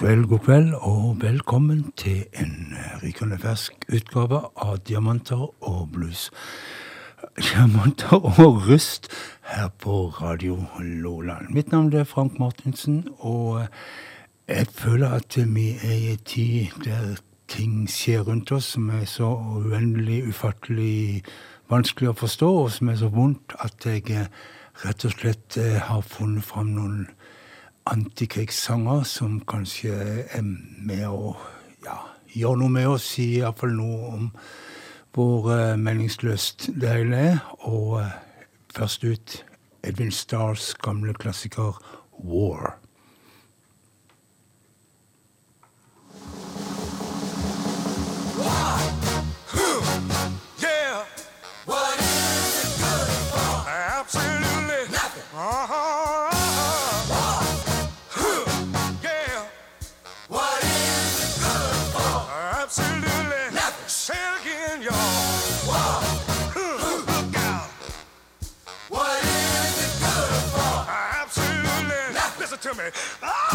kveld, god kveld, og velkommen til en rykende fersk utgave av Diamanter og blues. Diamanter og rust her på Radio Loland. Mitt navn er Frank Martinsen, og jeg føler at vi er i en tid der ting skjer rundt oss som er så uendelig, ufattelig vanskelig å forstå, og som er så vondt at jeg eh, rett og slett eh, har funnet fram noen antikrigssanger som kanskje er med å ja, gjøre noe med oss, si iallfall noe om hvor uh, meningsløst det hele er. Og uh, først ut Edvin Stars gamle klassiker 'War'. me. Ah!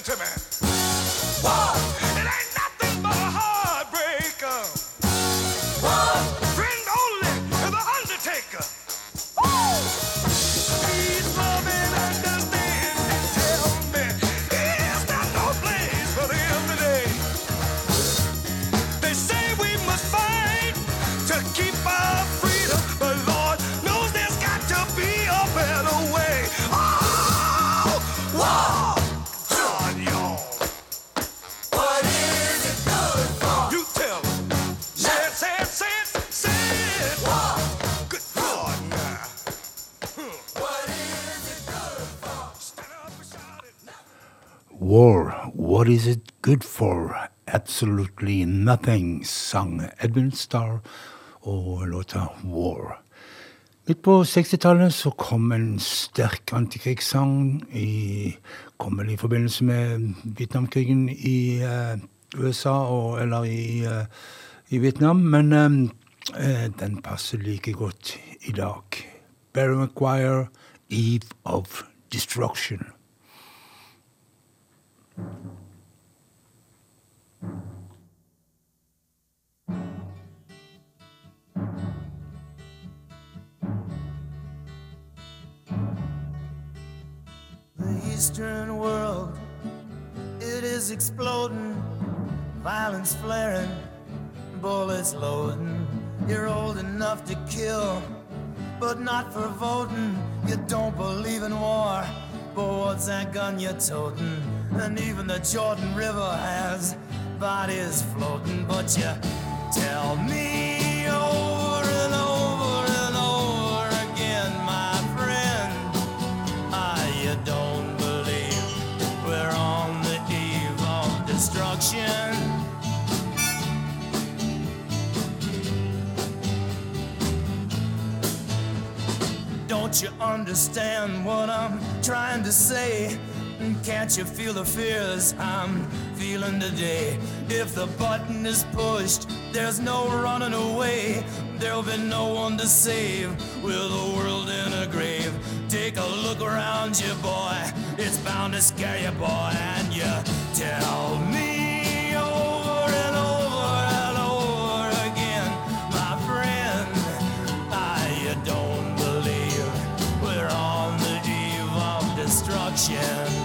Listen to me. One. Good for Absolutely Nothing, sang Edmund Starr og låta War. Midt på 60-tallet så kom en sterk antikrigssang i, kom vel i forbindelse med Vietnamkrigen i uh, USA, og, eller i, uh, i, Vietnam, men uh, den passer like godt i dag. Barry McGuire, 'Eve of Destruction'. Eastern world, it is exploding, violence flaring, bullets loading. You're old enough to kill, but not for voting. You don't believe in war, but what's that gun you're toting? And even the Jordan River has bodies floating, but you tell me over and over and over again, my friend. Ah, you don't believe we're on the eve of destruction. Don't you understand what I'm trying to say? Can't you feel the fears I'm feeling today? If the button is pushed, there's no running away. There'll be no one to save with the world in a grave. Take a look around you, boy. It's bound to scare you, boy. And you tell me over and over and over again, my friend. Ah, you don't believe we're on the eve of destruction.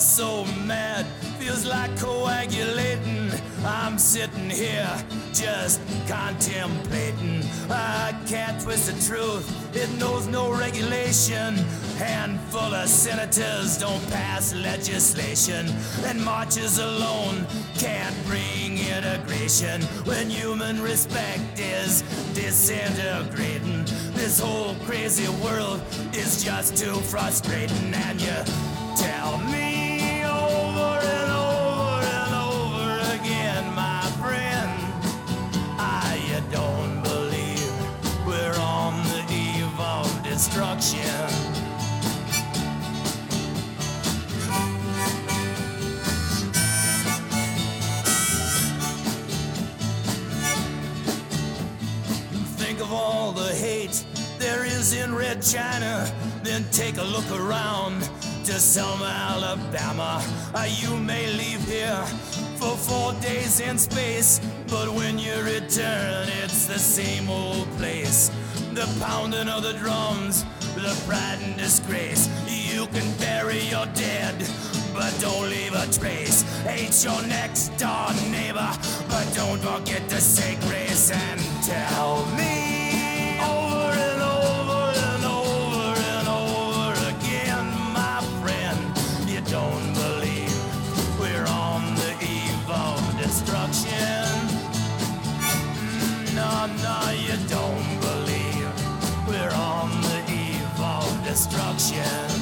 So mad, feels like coagulating. I'm sitting here just contemplating. I can't twist the truth, it knows no regulation. Handful of senators don't pass legislation, and marches alone can't bring integration when human respect is disintegrating. This whole crazy world is just too frustrating, and you destruction. Think of all the hate there is in Red China. Then take a look around to Selma, Alabama. Uh, you may leave here for four days in space, but when you return, it's the same old place. The pounding of the drums, the pride and disgrace. You can bury your dead, but don't leave a trace. Hate your next door neighbor, but don't forget to say grace and tell me destruction.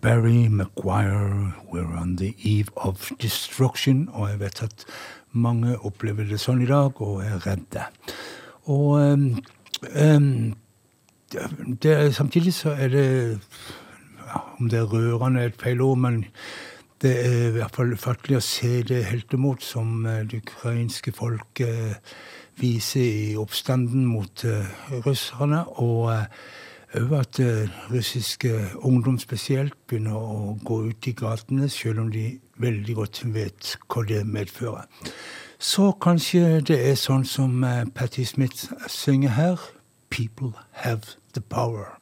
Barry Maguire, We're on the eve of destruction. Og jeg vet at mange opplever det sånn i dag og er redde. Og um, um, det, samtidig så er det Om det er rørende er et feil ord, men det er i hvert fall fattelig å se det heltemot som eh, det ukrainske folket eh, viser i oppstanden mot eh, russerne. og òg at russiske ungdom spesielt begynner å gå ut i gatene, selv om de veldig godt vet hva det medfører. Så kanskje det er sånn som Patti Smith synger her. People have the power.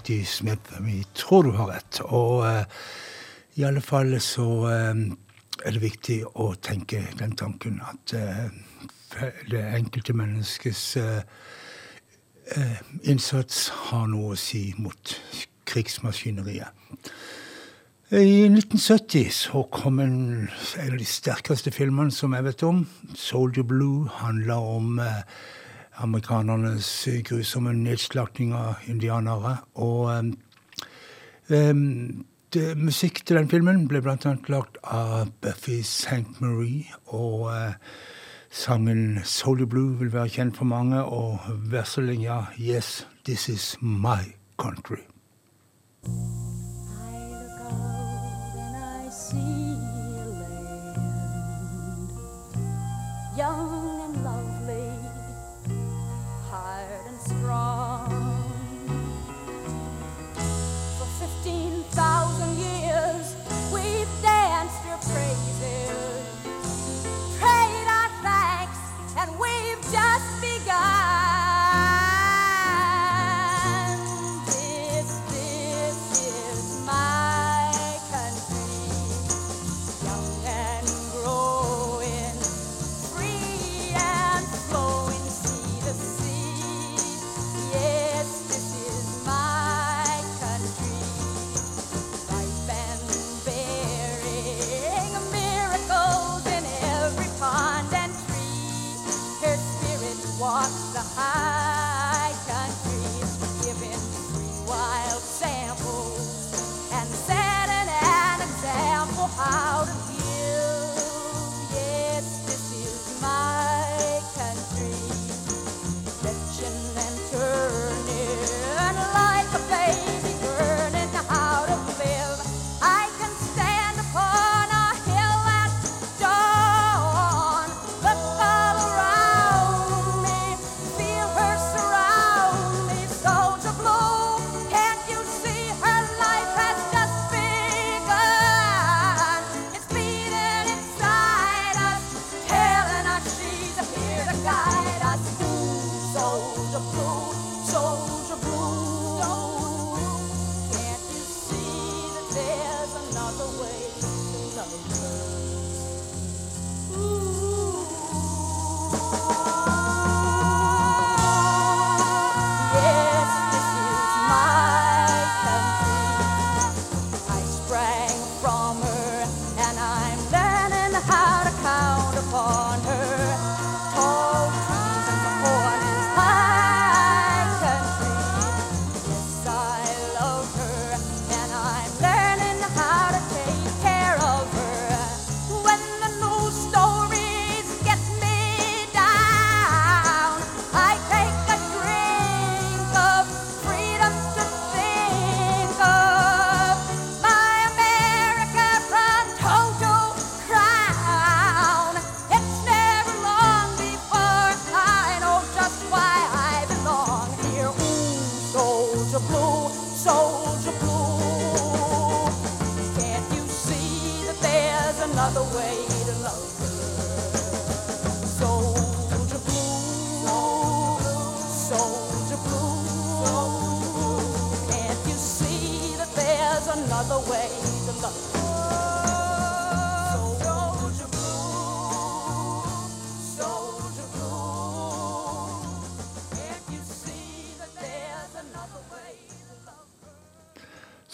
at Smith, vi tror du har rett. Og eh, i alle fall så eh, er det viktig å tenke den tanken at eh, det enkelte menneskes eh, eh, innsats har noe å si mot krigsmaskineriet. I 1970 så kom en, en av de sterkeste filmene som jeg vet om. 'Soldier Blue' handler om eh, amerikanernes grusomme nedslakting av indianere. Og um, um, det, musikk til den filmen ble bl.a. lagt av Buffy St. Marie. Og uh, sangen 'Solly Blue' vil være kjent for mange, og verselinja 'Yes, this is my country'.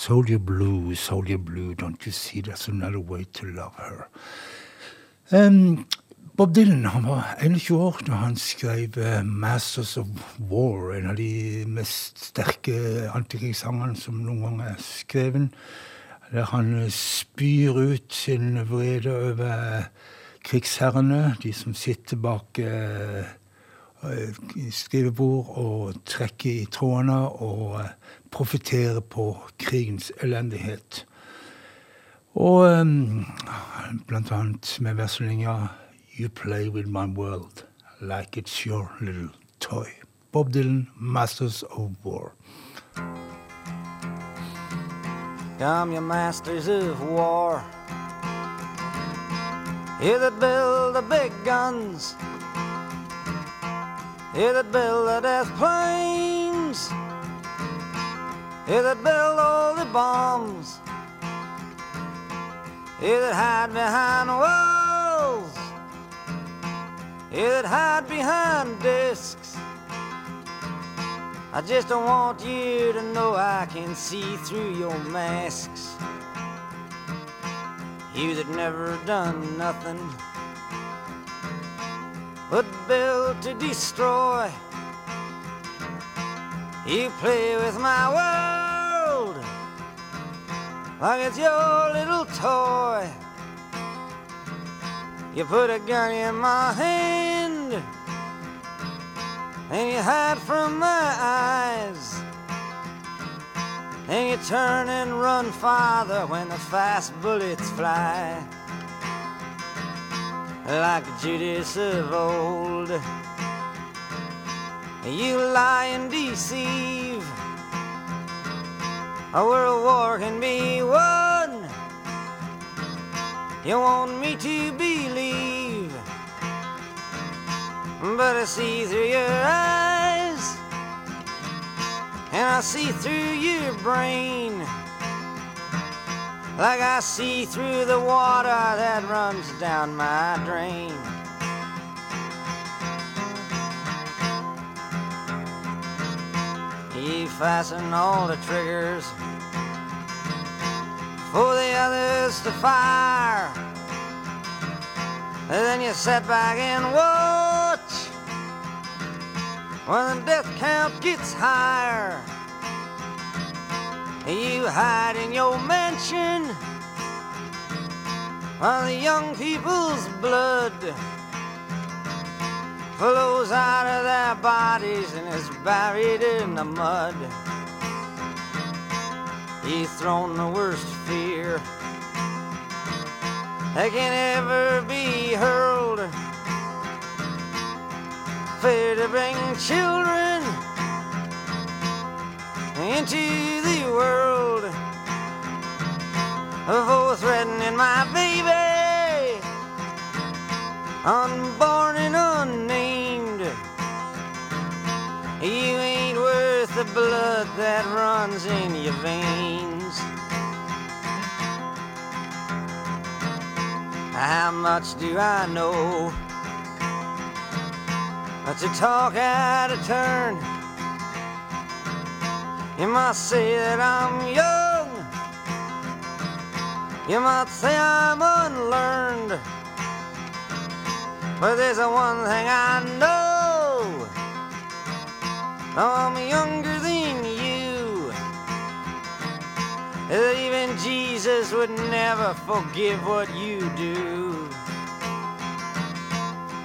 Soldier Blue, Soldier Blue, don't you see there's another way to love her? Um, Bob Dylan han var 21 år da han skrev uh, 'Masters of War', en av de mest sterke antikrigssangene som noen gang er skrevet. Der han eh, spyr ut sin vrede over krigsherrene, de som sitter bak eh, eh, skrivebord og trekker i trådene og eh, på krigens elendighet. Og um, blant annet med You play with my world like it's your little toy. Bob Dylan, Masters of War. Come, you masters of war. You that build the big guns. You that build the death planes. You that build all the bombs. You that hide behind walls. You that hide behind discs. I just don't want you to know I can see through your masks. You that never done nothing but build to destroy. You play with my world like it's your little toy. You put a gun in my hand and you hide from my eyes. And you turn and run farther when the fast bullets fly. Like Judas of old, you lie and deceive. A world war can be won. You want me to believe, but I see through your eyes, and I see through your brain, like I see through the water that runs down my drain. You fasten all the triggers for the others to fire. And then you sit back and watch when the death count gets higher. You hide in your mansion while the young people's blood flows out of their bodies and is buried in the mud. You've thrown the worst fear that can ever be hurled. Fear to bring children into the world. For threatening my baby, unborn and unnamed. You ain't worth the blood that runs in your veins. How much do I know? But to talk out of turn, you might say that I'm young. You might say I'm unlearned. But there's one thing I know. I'm younger than you. Even Jesus would never forgive what you do.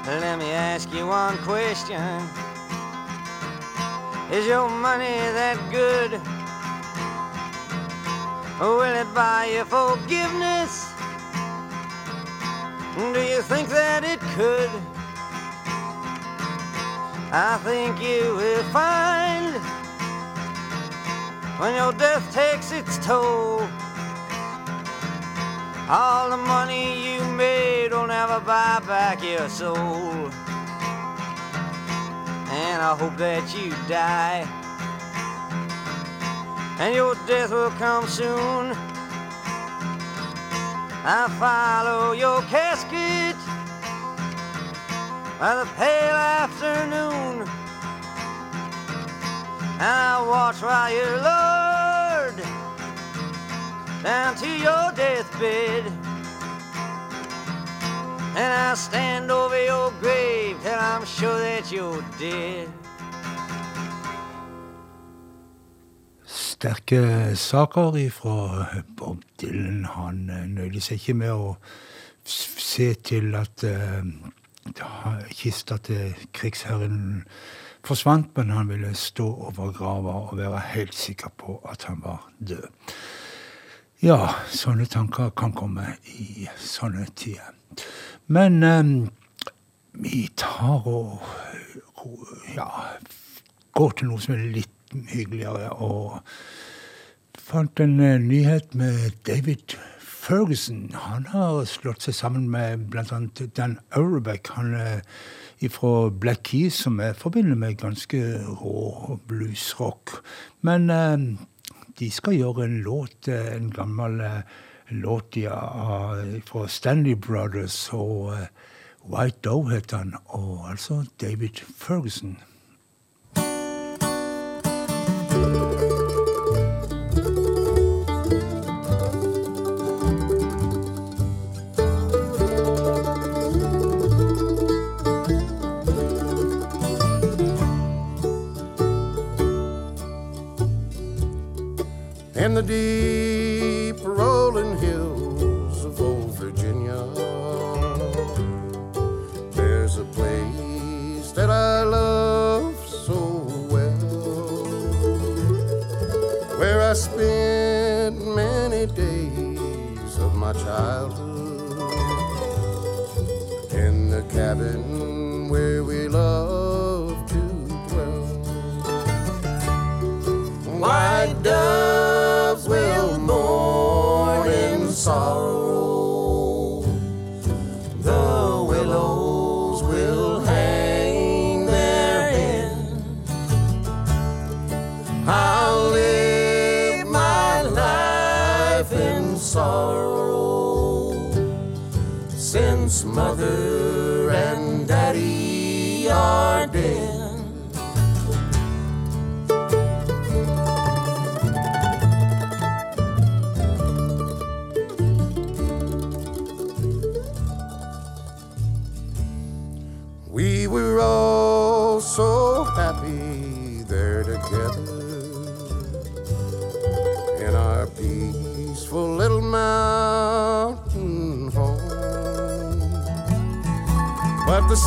Let me ask you one question. Is your money that good? Will it buy you forgiveness? Do you think that it could? I think you will find when your death takes its toll. All the money you made will never buy back your soul. And I hope that you die. And your death will come soon. I follow your casket by the pale afternoon. And I watch while you're lowered down to your deathbed. And I'll stand over your grave till I'm sure that you're dead. sterke saker fra Bob Dylan. Han eh, nøyde seg ikke med å se til at uh, kista til krigsherren forsvant, men han ville stå over grava og være helt sikker på at han var død. Ja, sånne tanker kan komme i sånne tider. Men um, vi tar og ja, går til noe som er litt hyggeligere, og fant en eh, nyhet med David Ferguson. Han har slått seg sammen med bl.a. Dan Aurebeck. Han er fra Black Keys, som jeg forbinder med ganske rå bluesrock. Men um, de skal gjøre en låt, eh, en gammel eh, låt de fra Stanley Brothers, og eh, White Doe heter han, og altså David Ferguson. in the deep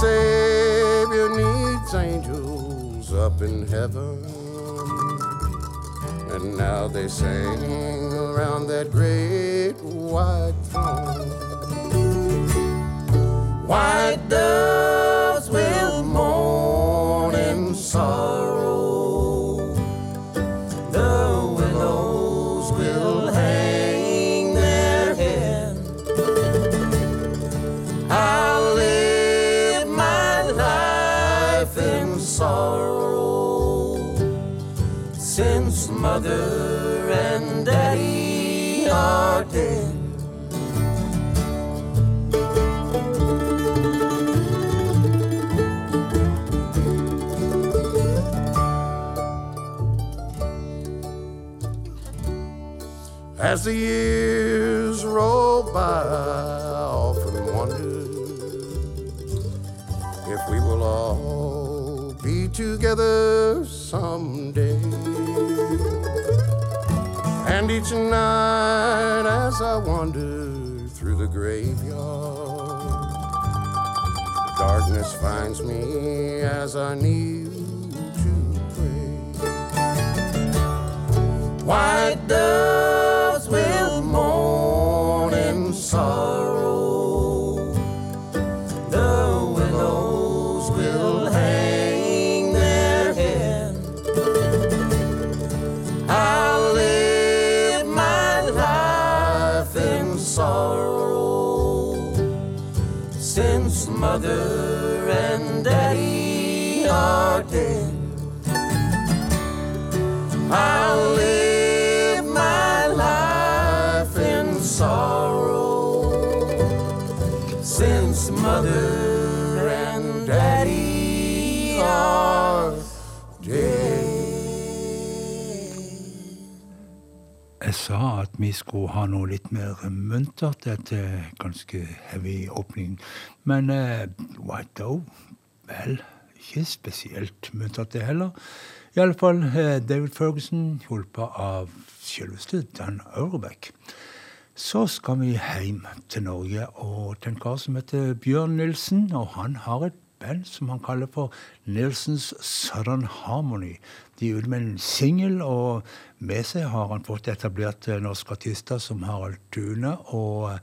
Savior needs angels up in heaven. And now they sing around that great white throne. White doves will mourn in sorrow. Mother and daddy are dead. As the years roll by, I often wonder if we will all be together each night as I wander through the graveyard, darkness finds me as I kneel to pray. White doves mother and daddy are dead. Jeg sa at vi skulle ha noe litt mer muntert etter ganske heavy åpning. Men uh, White Doe, vel, ikke spesielt muntert det heller. I alle fall eh, David Ferguson, hjulpet av selveste Dan Auerbach. Så skal vi hjem til Norge og til en kar som heter Bjørn Nilsen. Og han har et band som han kaller for Nilsens Southern Harmony. De er ute med en singel, og med seg har han fått etablert norske artister som Harald Tune og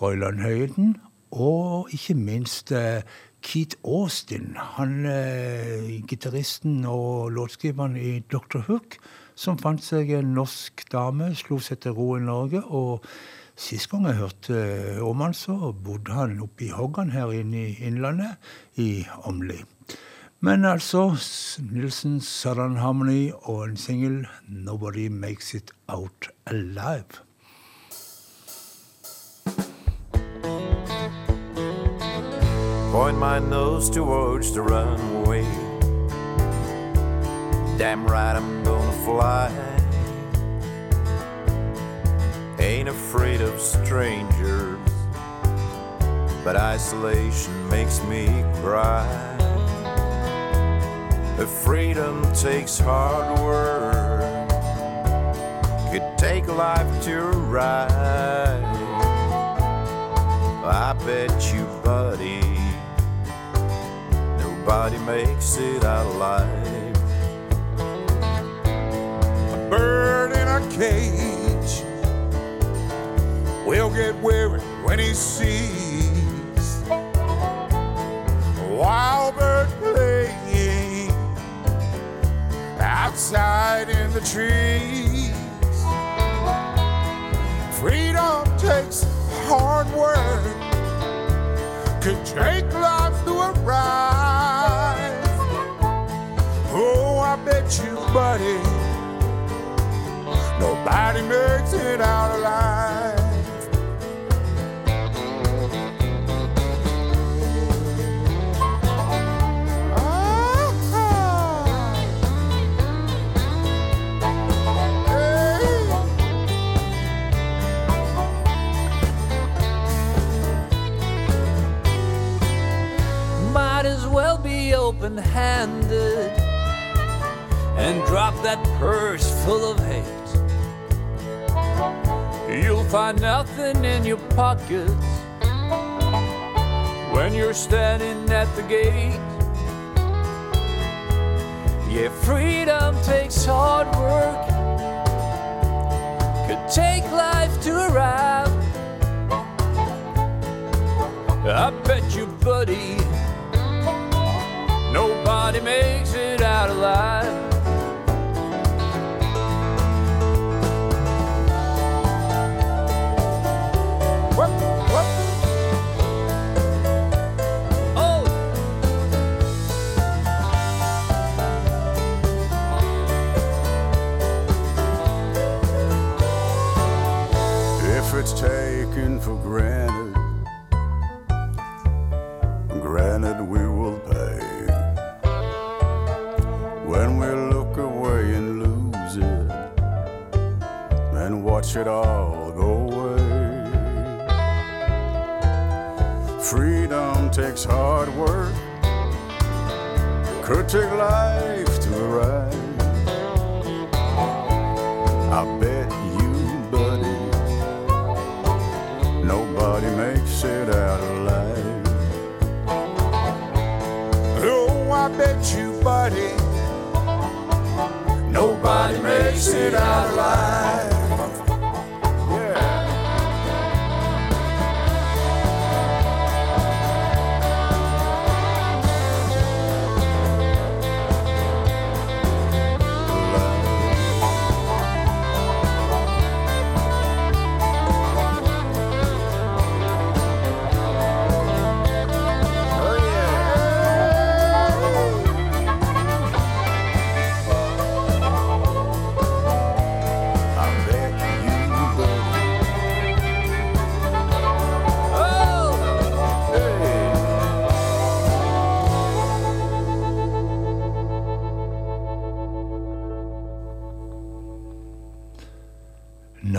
Royland Høyden. Og ikke minst eh, Keith Austin, han eh, gitaristen og låtskriveren i Dr. Hook, som fant seg en norsk dame, slo seg til ro i Norge. og Sist gang jeg hørte om han, så bodde han oppe i Hoggan her inne i Innlandet, i Åmli. Men altså, Nilsen Southern Harmony og en singel 'Nobody Makes It Out Alive'. Point my nose towards the runway. Damn right, I'm gonna fly. Ain't afraid of strangers, but isolation makes me cry. If freedom takes hard work, could take life to ride. I bet you, buddy, nobody makes it out alive. Bird in a cage will get weary when he sees a wild bird playing outside in the trees. Freedom takes hard work, could take life to arrive. Oh, I bet you, buddy. Nobody makes it out alive. Open handed and drop that purse full of hate. Find nothing in your pockets when you're standing at the gate. Yeah, freedom takes hard work, could take life to arrive. I bet you, buddy, nobody makes it out alive. Granted, we will pay. When we look away and lose it, and watch it all go away. Freedom takes hard work, could take life buddy, nobody makes it out alive.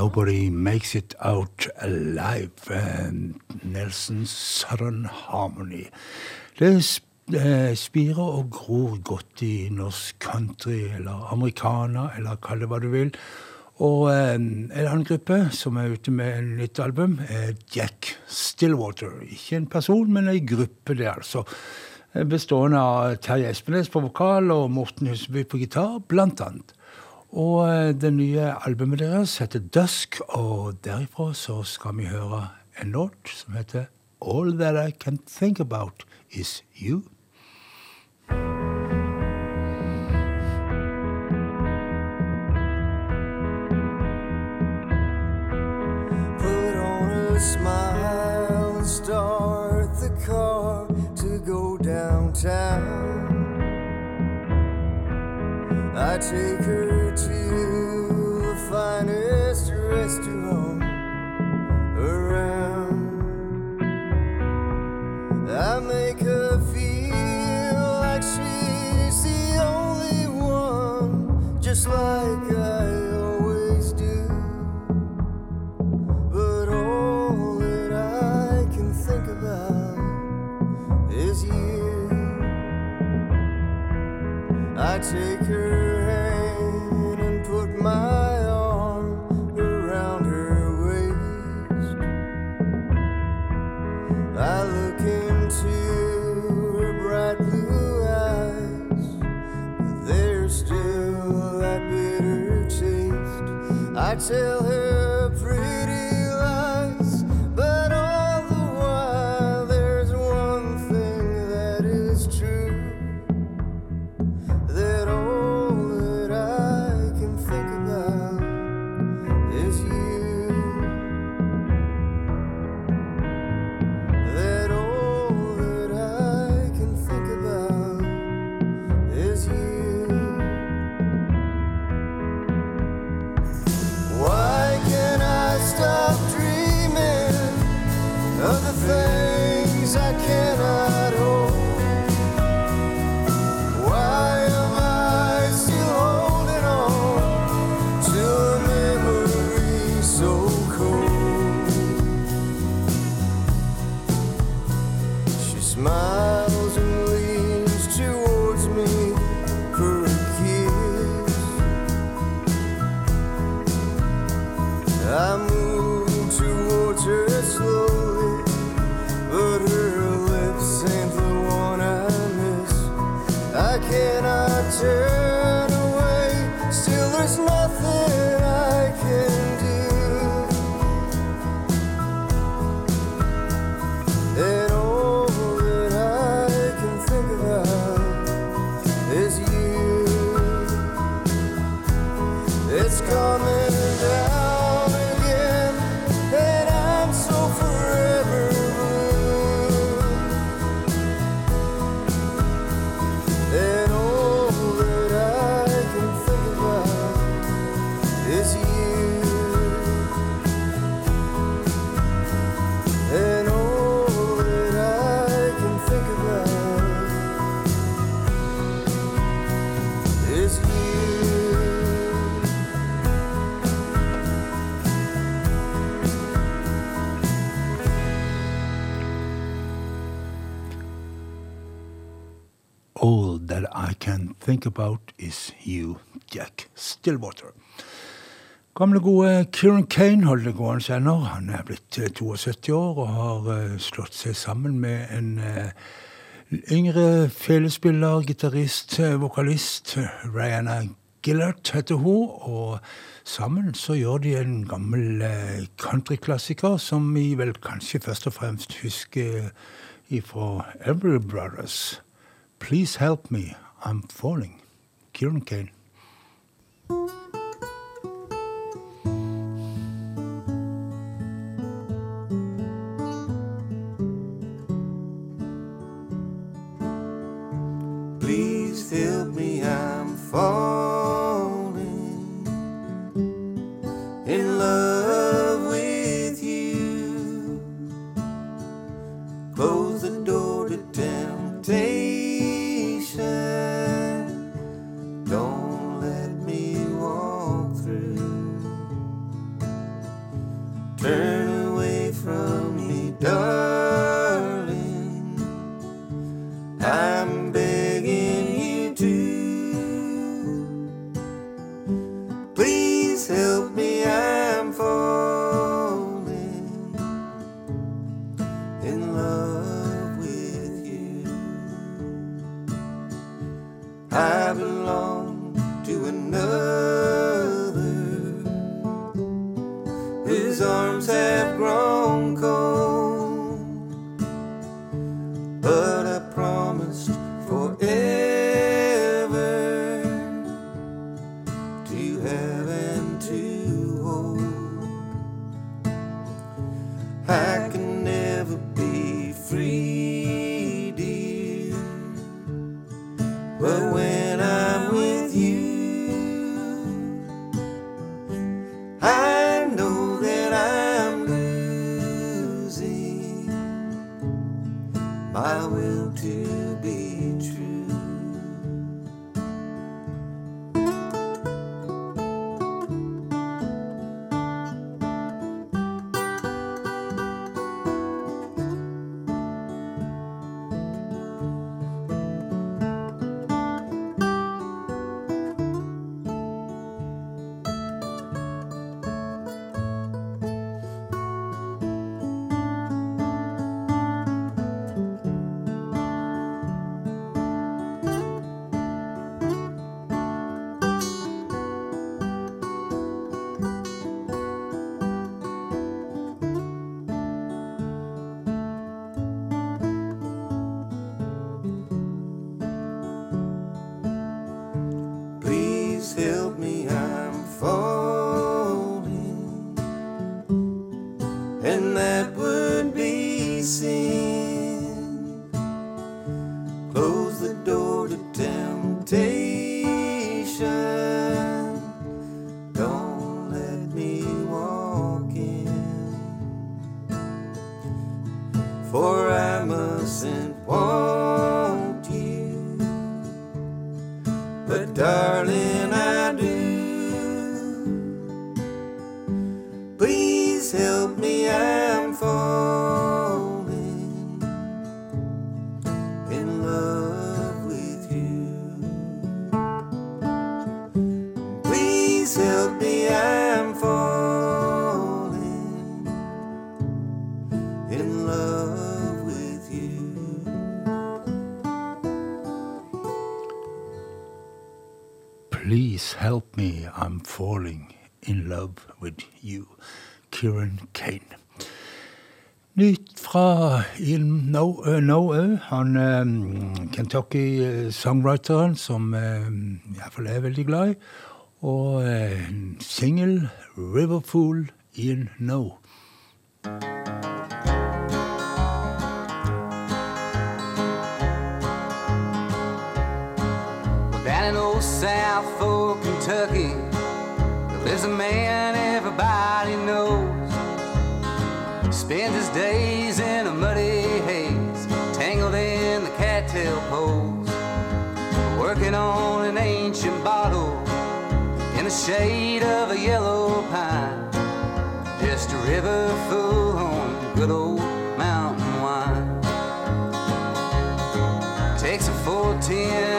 Nobody Makes It Out Alive. Nelson Nelsons Southern Harmony. Det eh, spirer og gror godt i norsk country, eller americana, eller kall det hva du vil. Og eh, en annen gruppe som er ute med en nytt album, er Jack Stillwater. Ikke en person, men en gruppe, det altså. Eh, Bestående av Terje Espenes på vokal og Morten Huseby på gitar, blant annet. Og eh, det nye albumet deres heter Dusk, og derifra så skal vi høre en låt som heter All That I Can Think About Is You. Put on a smile and start the car to go downtown. I take her I Jack Stillwater. Gamle, gode Kieran Kane holder det gående ennå. Han er blitt eh, 72 år og har eh, slått seg sammen med en eh, yngre felespiller, gitarist, eh, vokalist. Rihanna Gillard heter hun. Og sammen så gjør de en gammel eh, countryklassiker som vi vel kanskje først og fremst husker ifra Every Brothers. Please help me, I'm falling. Kieran Kane. To be true. Love with you. Kieran Kane. Nytt fra Ian No uh, no Ø, han um, Kentucky-songwriteren som um, iallfall er veldig glad i. Og uh, singel, 'Riverfool Ian No'. Well, down in old South Fork, Kentucky, there lives a man everybody knows. Spends his days in a muddy haze, tangled in the cattail poles, working on an ancient bottle in the shade of a yellow pine. Just a river full on good old mountain wine. Takes a 410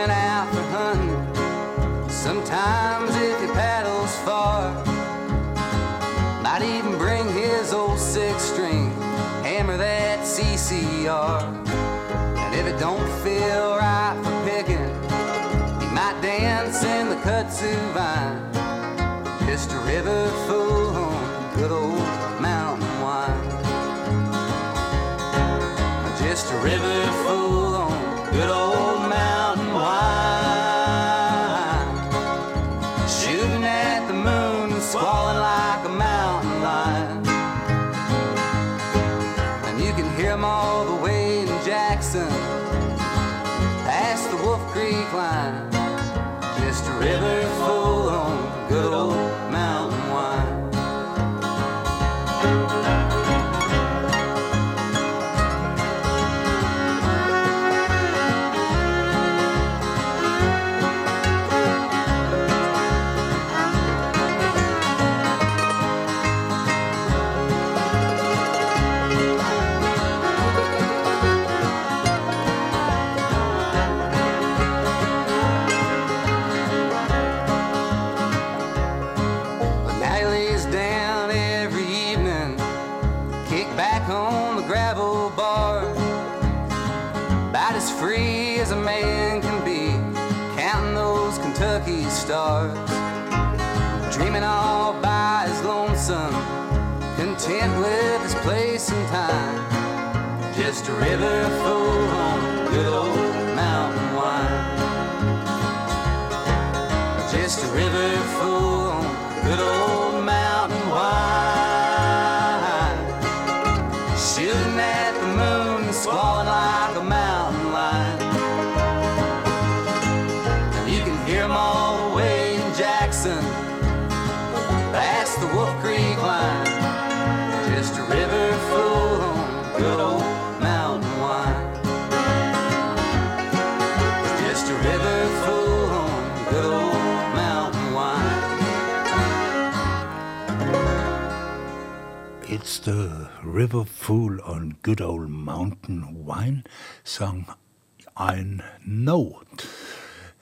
Riverfool on Good Old Mountain Wine sang I Know.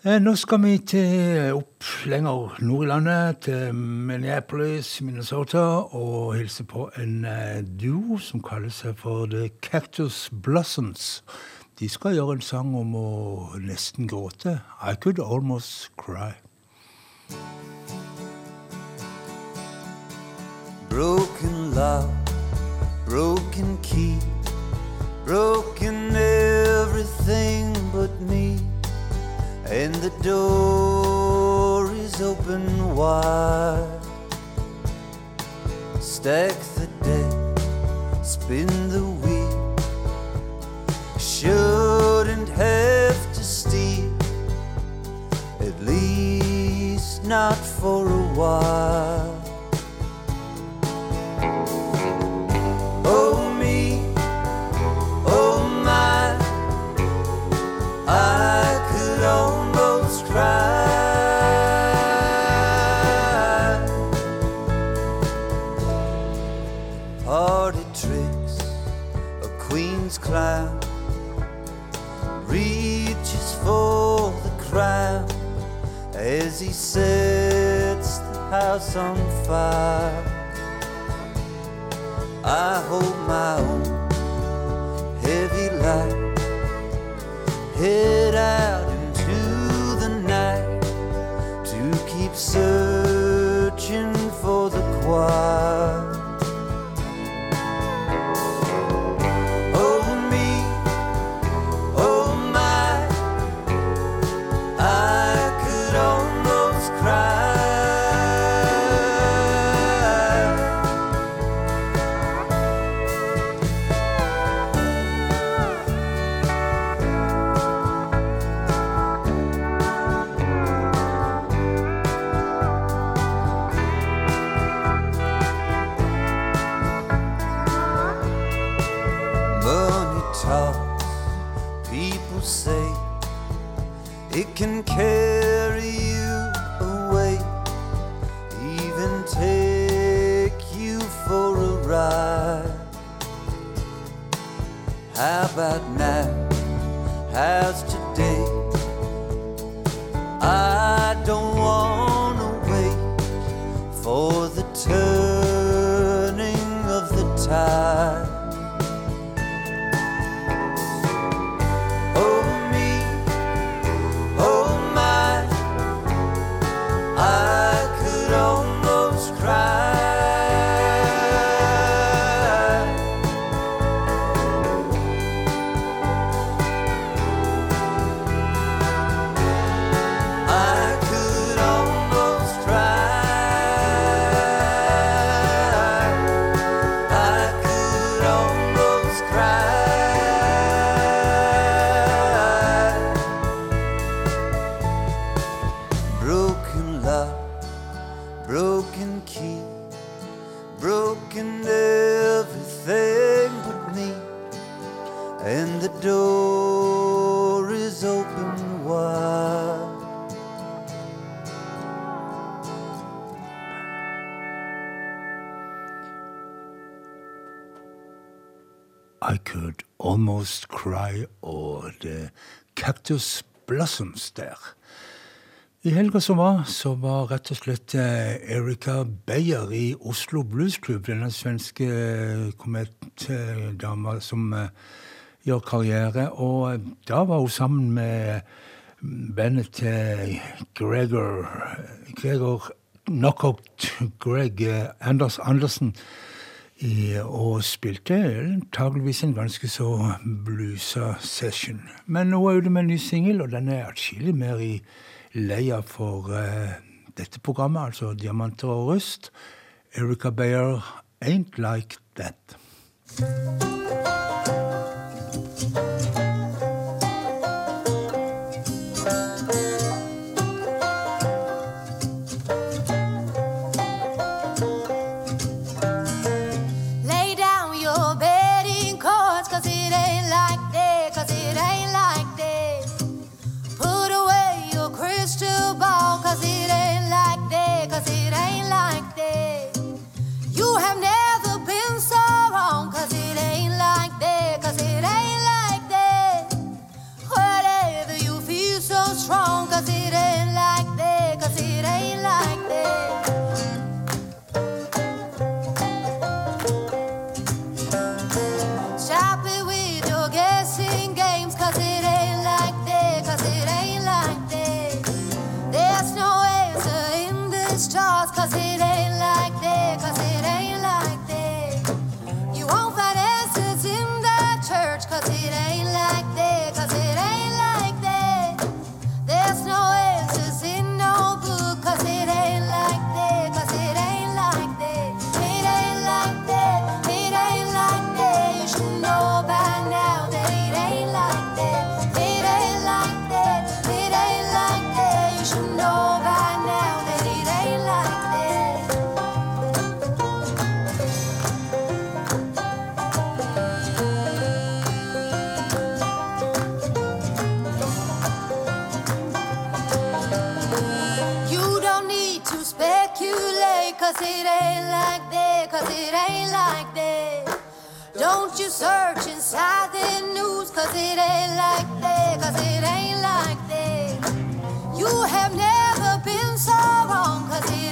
Eh, nå skal vi til opp lenger nord i landet, til Minneapolis, Minnesota, og hilse på en eh, duo som kaller seg for The Cactus Blossoms. De skal gjøre en sang om å nesten gråte. I Could Almost Cry. Broken love broken key, broken everything but me, and the door is open wide. Stack the deck, spin the wheel, shouldn't have to steal, at least not for a while. it can carry you away, even take you for a ride. How about now? How's today? I don't wanna wait for the turning of the tide. Cactus Blossoms der. I helga som var, så var rett og slett eh, Erika Beyer i Oslo Blues Club, denne svenske eh, kometdama som eh, gjør karriere. Og da var hun sammen med bandet til Gregor Gregor Knockout Greg Anders Andersen i, og spilte antageligvis en ganske så bluesa session. Men nå er det med en ny singel, og den er atskillig mer i leia for uh, dette programmet, altså Diamanter og rust. Erica Bayer, Ain't Like That. Cause it ain't like that, cause it ain't like that. Don't you search inside the news, cause it ain't like that, cause it ain't like that. You have never been so wrong, cause it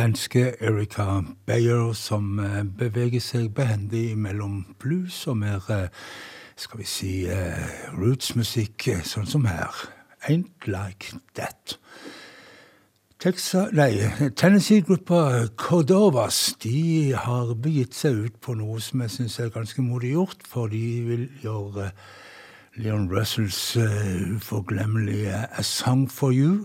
Svenske Erika Beyer som eh, beveger seg behendig mellom blues og mer, eh, skal vi si, eh, rootsmusikk, sånn som her. Ain't Like That. Texas, nei, Tennessee-gruppa Cordovas de har begitt seg ut på noe som jeg syns er ganske modig gjort, for de vil gjøre Leon Russells uforglemmelige A Song for You.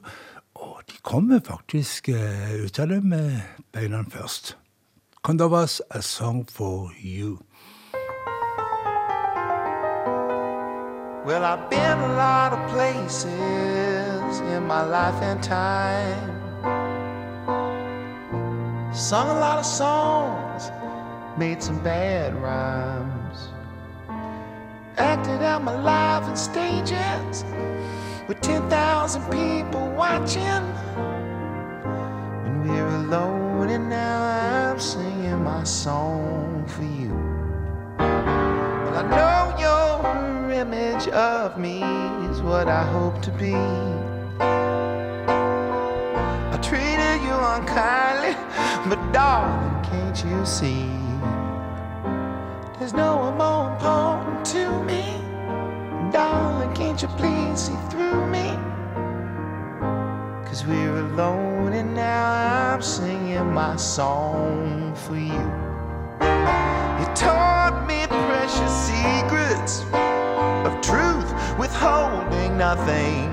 De kommer faktisk eh, ut av det med beina først. Cordovas A Song for You. Well, I've been a lot of places in my life and time. Sung a lot of songs, made some bad rhymes. Acted out my life in stages with 10,000 people watching. Alone, and now I'm singing my song for you. I know your image of me is what I hope to be. I treated you unkindly, but darling, can't you see? There's no one more important to me. Darling, can't you please see through me? Cause we're alone and I'm singing my song for you. You taught me precious secrets of truth, withholding nothing.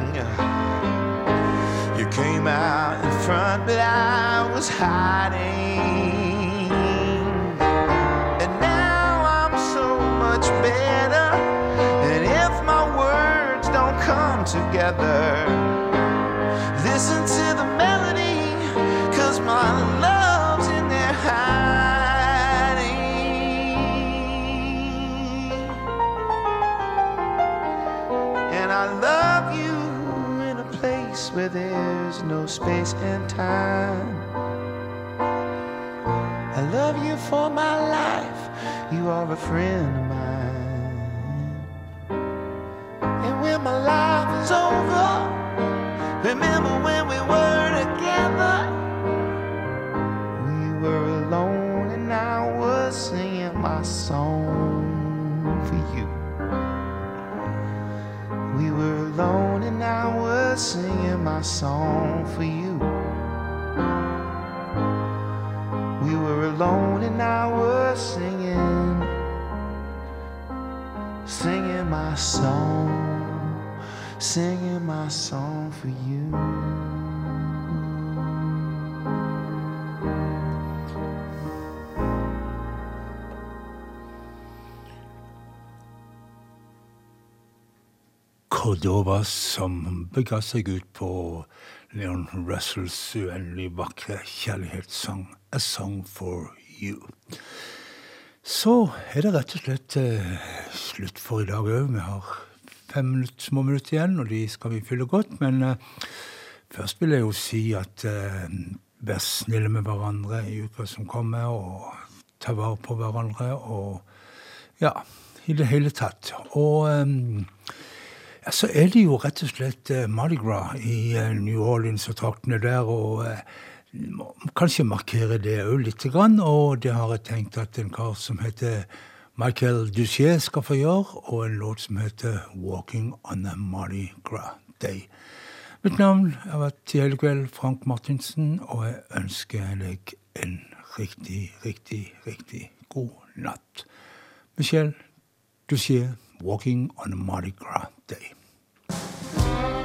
You came out in front, but I was hiding. And now I'm so much better. And if my words don't come together, listen to where there's no space and time. I love you for my life, you are a friend of mine. And when my life is over, remember when we were together. We were alone and I was singing my song for you. We were alone and I was singing my song for you. We were alone and I was singing, singing my song, singing my song for you. Cordova som bega seg ut på Leon Russells uendelig vakre kjærlighetssang A Song for You. Så er det rett og slett eh, slutt for i dag òg. Vi har fem minutter, små minutter igjen, og de skal vi fylle godt. Men eh, først vil jeg jo si at eh, vær snille med hverandre i uka som kommer, og ta vare på hverandre, og ja, i det hele tatt. Og eh, ja, så er det jo rett og slett eh, Mardi Gras i eh, New Orleans og traktene der, og eh, kanskje markere det òg lite grann. Og det har jeg tenkt at en kar som heter Michael Duchier skal få gjøre, og en låt som heter Walking on a Mardi Gras Day. Mitt navn har vært i hele kveld Frank Martinsen, og jeg ønsker deg en riktig, riktig, riktig god natt. Michel Duchier, Walking on a Mardi Gras støy.